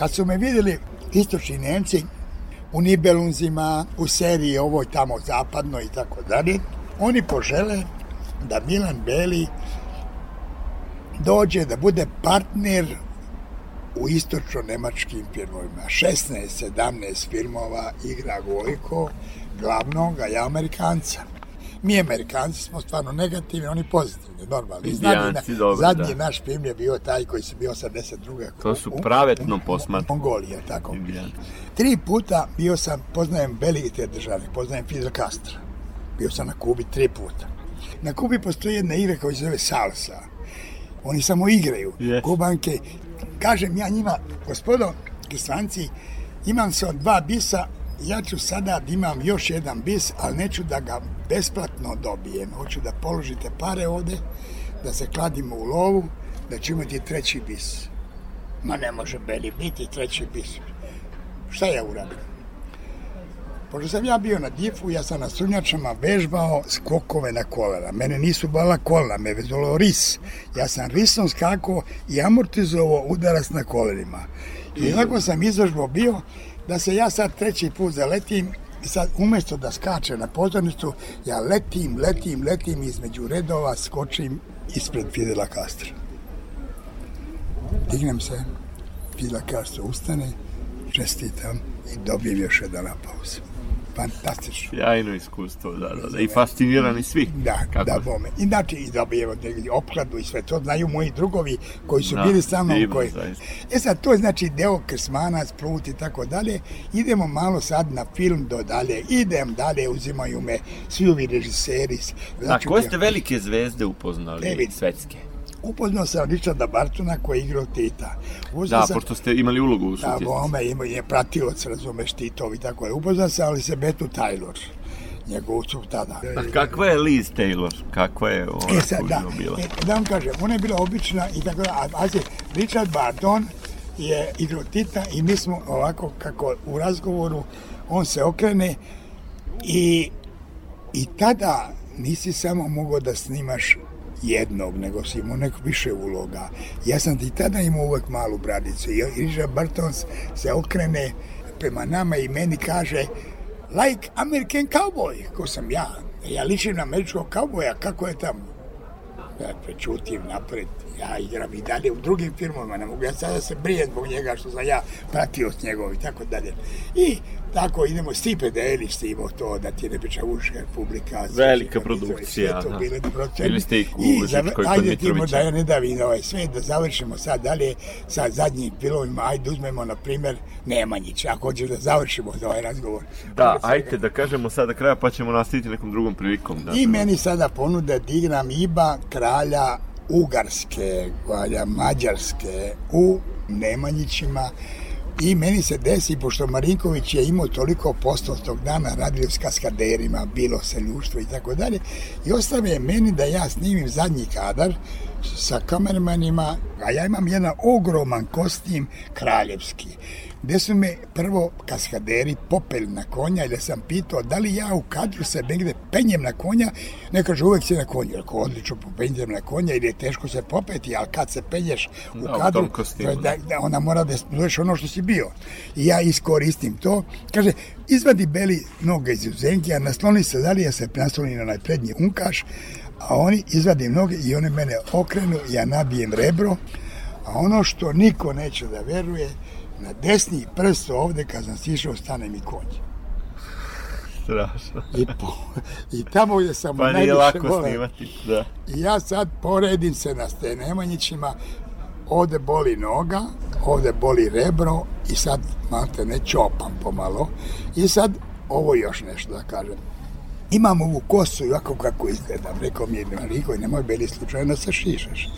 Kad su me vidjeli istočni Nemci u Nibelunzima, u seriji ovoj tamo zapadno i tako dalje, oni požele da Milan Beli dođe da bude partner u istočno-nemačkim filmovima. 16-17 filmova igra Gojko, glavnog, a ja Amerikanca. Mi Amerikanci smo stvarno negativni, oni pozitivni, normalni. Indijanci, dobro, zadnji da. naš film je bio taj koji se bio 82. To su pravetno posmat. Mongolija, tako. Indijanci. Tri puta bio sam, poznajem velike te države, poznajem Fidel Castro. Bio sam na Kubi tri puta. Na Kubi postoji jedna igra koja se zove salsa. Oni samo igraju. Yes. Kubanke. Kažem ja njima, gospodo, stranci, imam se od dva bisa, ja ću sada da imam još jedan bis, ali neću da ga besplatno dobijem. Hoću da položite pare ovde, da se kladimo u lovu, da ću imati treći bis. Ma ne može Beli biti treći bis. Šta ja uradim? Pošto sam ja bio na difu, ja sam na sunjačama vežbao skokove na kolena. Mene nisu bala kolena, me vezalo ris. Ja sam risom skakao i amortizovao udarac na kolenima. I tako sam izvežbao bio da se ja sad treći put zaletim i sad umjesto da skače na pozornicu, ja letim, letim, letim između redova, skočim ispred Fidela Castra. Dignem se, Fidel Castro ustane, čestitam i dobijem još jedan aplauz. Fantastično. Sjajno iskustvo, da, da, da. I fascinirani svi. Da, Kako? da, bome. Inače, i dobijemo opkladu i sve to znaju moji drugovi koji su Da, bili sa mnom. divno, Koji... zaista. E sad, to je znači deo Krsmanac, Plut i tako dalje. Idemo malo sad na film do dalje. Idem dalje, uzimaju me svi ovi režiseri. A Znači, koje ste velike zvezde upoznali, vidim. svetske? Upoznao sam Richarda Bartona koji je igrao Tita. Upoznao Da, sam- pošto ste imali ulogu u Da, sutjesnici. bome, ima je pratilac, razumeš, Titovi, tako je. Upoznao sam Elisabetu Taylor, njegovu su tada. A kakva je Liz Taylor? Kakva je ona E sad, da, bila? e, da vam kažem, ona je bila obična i tako da, a, a se, Richard Barton je igrao Tita i mi smo ovako, kako u razgovoru, on se okrene i, i tada nisi samo mogao da snimaš jednog, nego si imao neko više uloga. Ja sam ti tada imao uvek malu bradicu i Richard Bartons se okrene prema nama i meni kaže like American cowboy, ko sam ja. Ja ličim na američkog kauboja, kako je tamo? ja prečutim napred, ja igram i dalje u drugim filmovima, ne mogu ja sada se brijem zbog njega što sam ja pratio s njegov i tako dalje. I tako idemo, Stipe Deli snimao to, da ti ne priča Uška publika. Velika sve produkcija, to da. bile produkcije. Bili ste i u zav- kod Ajde ti Mitrovića. da ja ne davim ovaj sve, da završimo sad dalje sa zadnjim filmovima, ajde uzmemo na primjer Nemanjić, ako hoćeš da završimo za ovaj razgovor. Da, svega- ajte da kažemo sada kraja, pa ćemo nastaviti nekom drugom prilikom. Da, I meni sada ponude da igram Iba, kralja Ugarske, kralja Mađarske u Nemanjićima. I meni se desi, pošto Marinković je imao toliko posto tog dana, radio s kaskaderima, bilo se ljuštvo i tako dalje, i ostave meni da ja snimim zadnji kadar sa kamermanima, a ja imam jedan ogroman kostim kraljevski gde su me prvo kaskaderi popeli na konja da sam pitao da li ja u kadru se negde penjem na konja, ne kaže uvek si na konju, rekao odlično penjem na konja ili je teško se popeti, ali kad se penješ u Da, u kadru, kostimu, da, da, ona mora da budeš ono što si bio. I ja iskoristim to. Kaže, izvadi beli noge iz uzenke, a nasloni se dalje, ja se nasloni na onaj prednji unkaš, a oni izvadim noge i one mene okrenu, ja nabijem rebro, a ono što niko neće da veruje, na desni prst ovde, kad sam sišao, stane mi konj. Strašno. I, po, i tamo gde sam Pa najviše lako voleo. snimati, da. I ja sad poredim se na Stenemanjićima, ovde boli noga, ovde boli rebro i sad malte ne čopam pomalo. I sad ovo još nešto da kažem. Imam ovu kosu ovako kako izgledam. Rekao mi je Mariko, nemoj beli slučajno da se šišaš.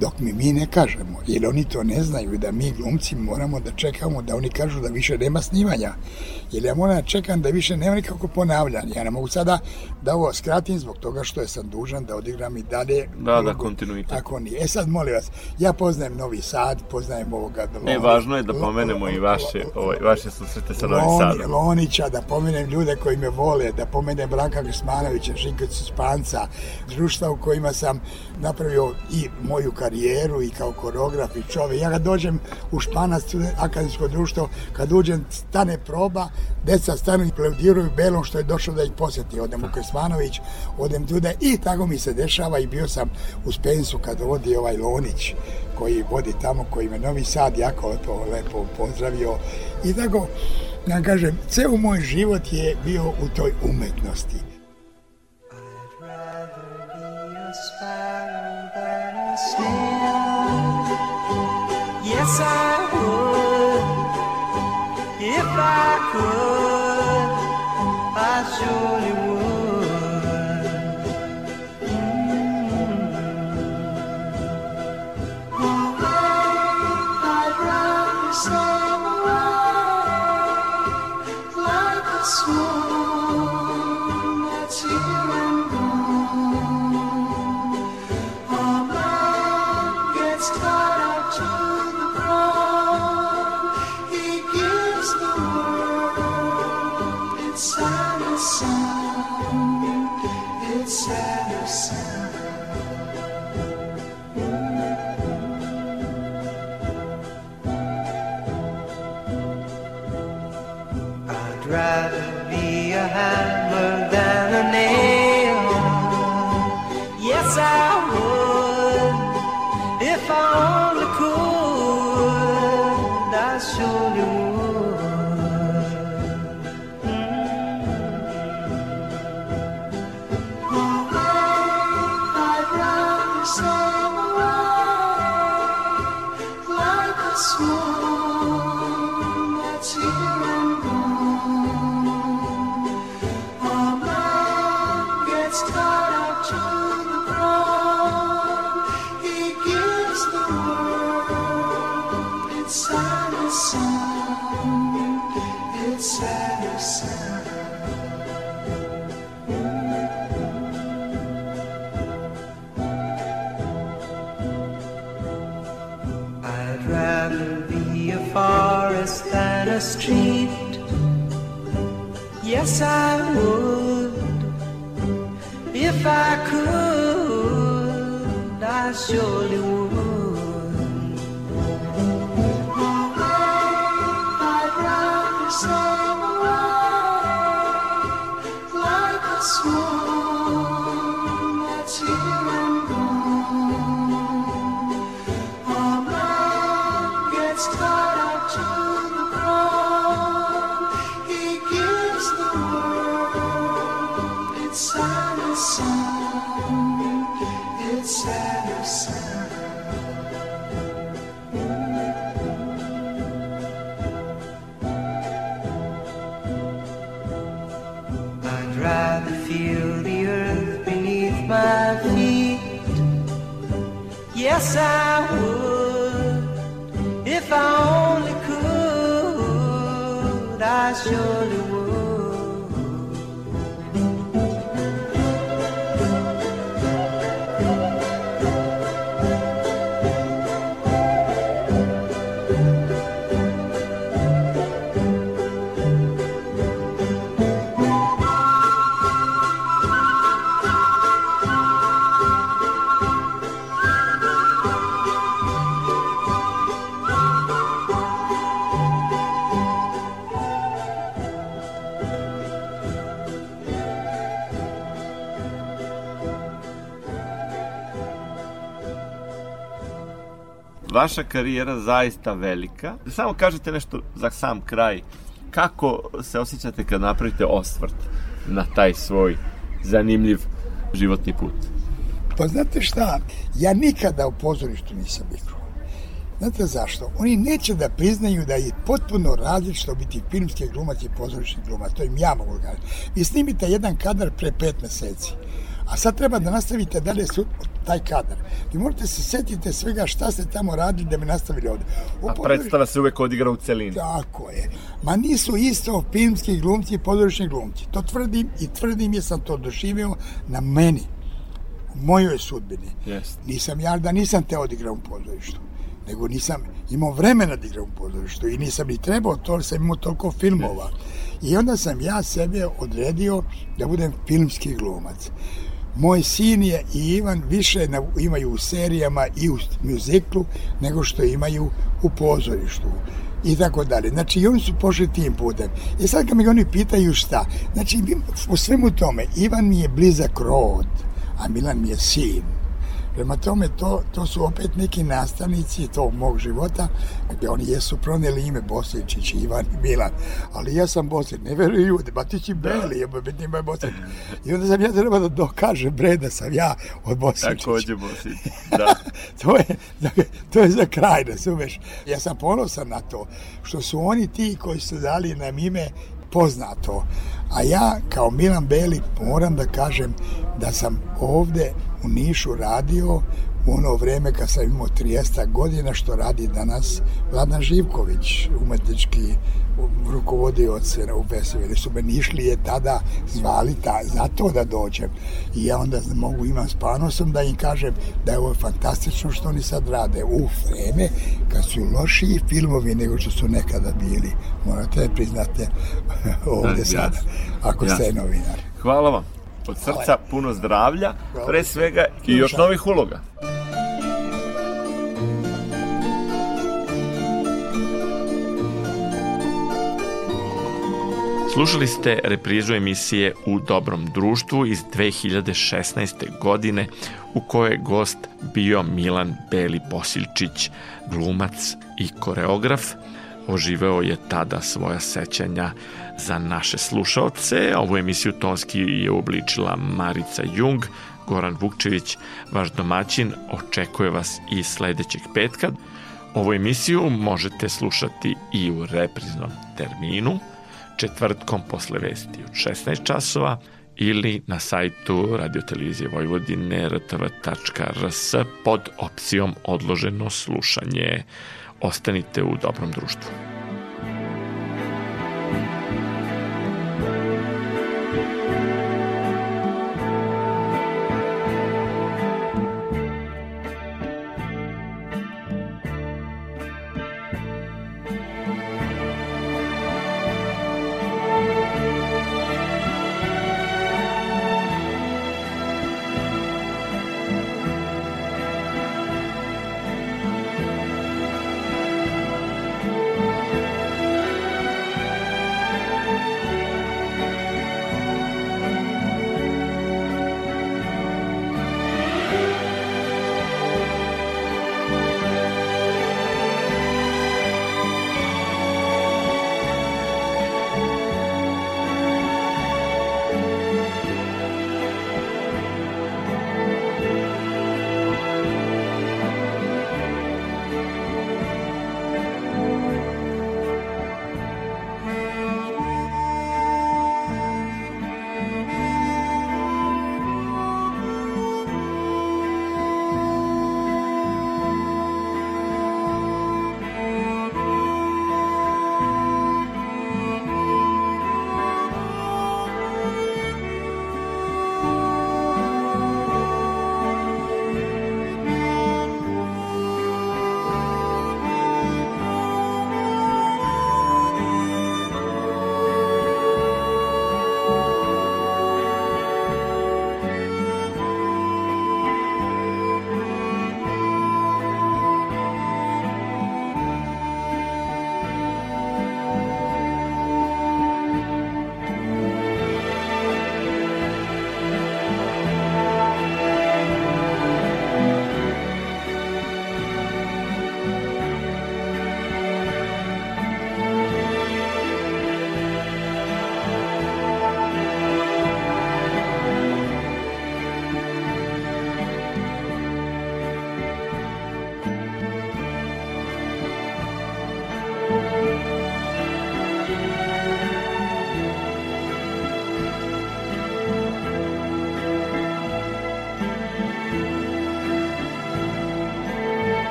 Dok mi mi ne kažemo, jer oni to ne znaju da mi glumci moramo da čekamo da oni kažu da više nema snimanja. Jer ja moram da čekam da više nema nikako ponavljanja. Ja ne mogu sada da ovo skratim zbog toga što je sam dužan da odigram i dalje. Da, da, ulogu. kontinuitet. Ako nije. E sad, molim vas, ja poznajem Novi Sad, poznajem ovoga... Ne, važno je da pomenemo i vaše, ovaj, vaše susrete sa Novim Sadom. Lonića, da pomenem ljude koji me vole, da pomenem Branka Žaka Gusmanovića, Šinkicu Spanca, društva u kojima sam napravio i moju karijeru i kao koreograf i čovjek. Ja kad dođem u Španac, akademsko društvo, kad uđem, stane proba, deca stanu i pleudiraju belom što je došlo da ih posjeti. Odem u Krsmanović, odem tude i tako mi se dešava i bio sam u Spensu kad vodi ovaj Lonić koji vodi tamo, koji me Novi Sad jako to lepo pozdravio. I tako, ja kažem, ceo moj život je bio u toj umetnosti. Yes, I would if I could. I surely I'd rather be a hand. feel the earth beneath my feet. Yes, I would. Vaša karijera zaista velika. Samo kažete nešto za sam kraj. Kako se osjećate kad napravite osvrt na taj svoj zanimljiv životni put? Pa znate šta, ja nikada u pozorištu nisam igrao. Znate zašto? Oni neće da priznaju da je potpuno različito biti filmski glumac i pozorišni glumac. To im ja mogu gledati. Vi snimite jedan kadar pre pet meseci. A sad treba da nastavite dalje su, taj kadar. Vi morate se setiti svega šta ste tamo radili da bi nastavili ovde. A predstava se uvek odigra u celini. Tako je. Ma nisu isto filmski glumci i područni glumci. To tvrdim i tvrdim jer sam to doživio na meni. U mojoj sudbini. Yes. Nisam ja da nisam te odigrao u pozorištu nego nisam imao vremena da igram u pozorištu i nisam ni trebao to, sam imao toliko filmova. I onda sam ja sebe odredio da budem filmski glumac. Moj sin je i Ivan više na, imaju u serijama i u muziklu nego što imaju u pozorištu i tako dalje. Znači, i oni su pošli tim putem. I sad kad mi oni pitaju šta, znači, u svemu tome, Ivan mi je blizak rod, a Milan mi je sin. Prema tome, to, to su opet neki nastavnici tog mog života, gdje oni jesu proneli ime Bosličić, Ivan i Milan, ali ja sam Boslić, ne veruju ljudi, ba ti će Beli, ja bih nima Boslić. I onda sam ja treba da dokaže bre da sam ja od Bosličića. Takođe Boslić, *laughs* da. to, je, to je za kraj, da sumeš. Ja sam ponosan na to, što su oni ti koji su dali nam ime poznato. A ja, kao Milan Beli, moram da kažem da sam ovde u Nišu radio u ono vreme kad sam imao 30 godina što radi danas Vladan Živković, umetnički rukovodioc u Beseveri su me nišli je tada zvali ta, za to da dođem. I ja onda mogu imam s panosom da im kažem da je ovo fantastično što oni sad rade. U vreme kad su lošiji filmovi nego što su nekada bili. Morate priznate *laughs* ovde sad ako ste novinar. Hvala vam od srca puno zdravlja, pre svega i još novih uloga. Slušali ste reprizu emisije U dobrom društvu iz 2016. godine u kojoj je gost bio Milan Beli Posilčić, glumac i koreograf. Oživeo je tada svoja sećanja za naše slušalce. Ovu emisiju tonski je obličila Marica Jung, Goran Vukčević, vaš domaćin, očekuje vas i sledećeg petka. Ovu emisiju možete slušati i u repriznom terminu, četvrtkom posle vesti od 16 časova ili na sajtu radiotelevizije Vojvodine rtv.rs pod opcijom odloženo slušanje. Ostanite u dobrom društvu.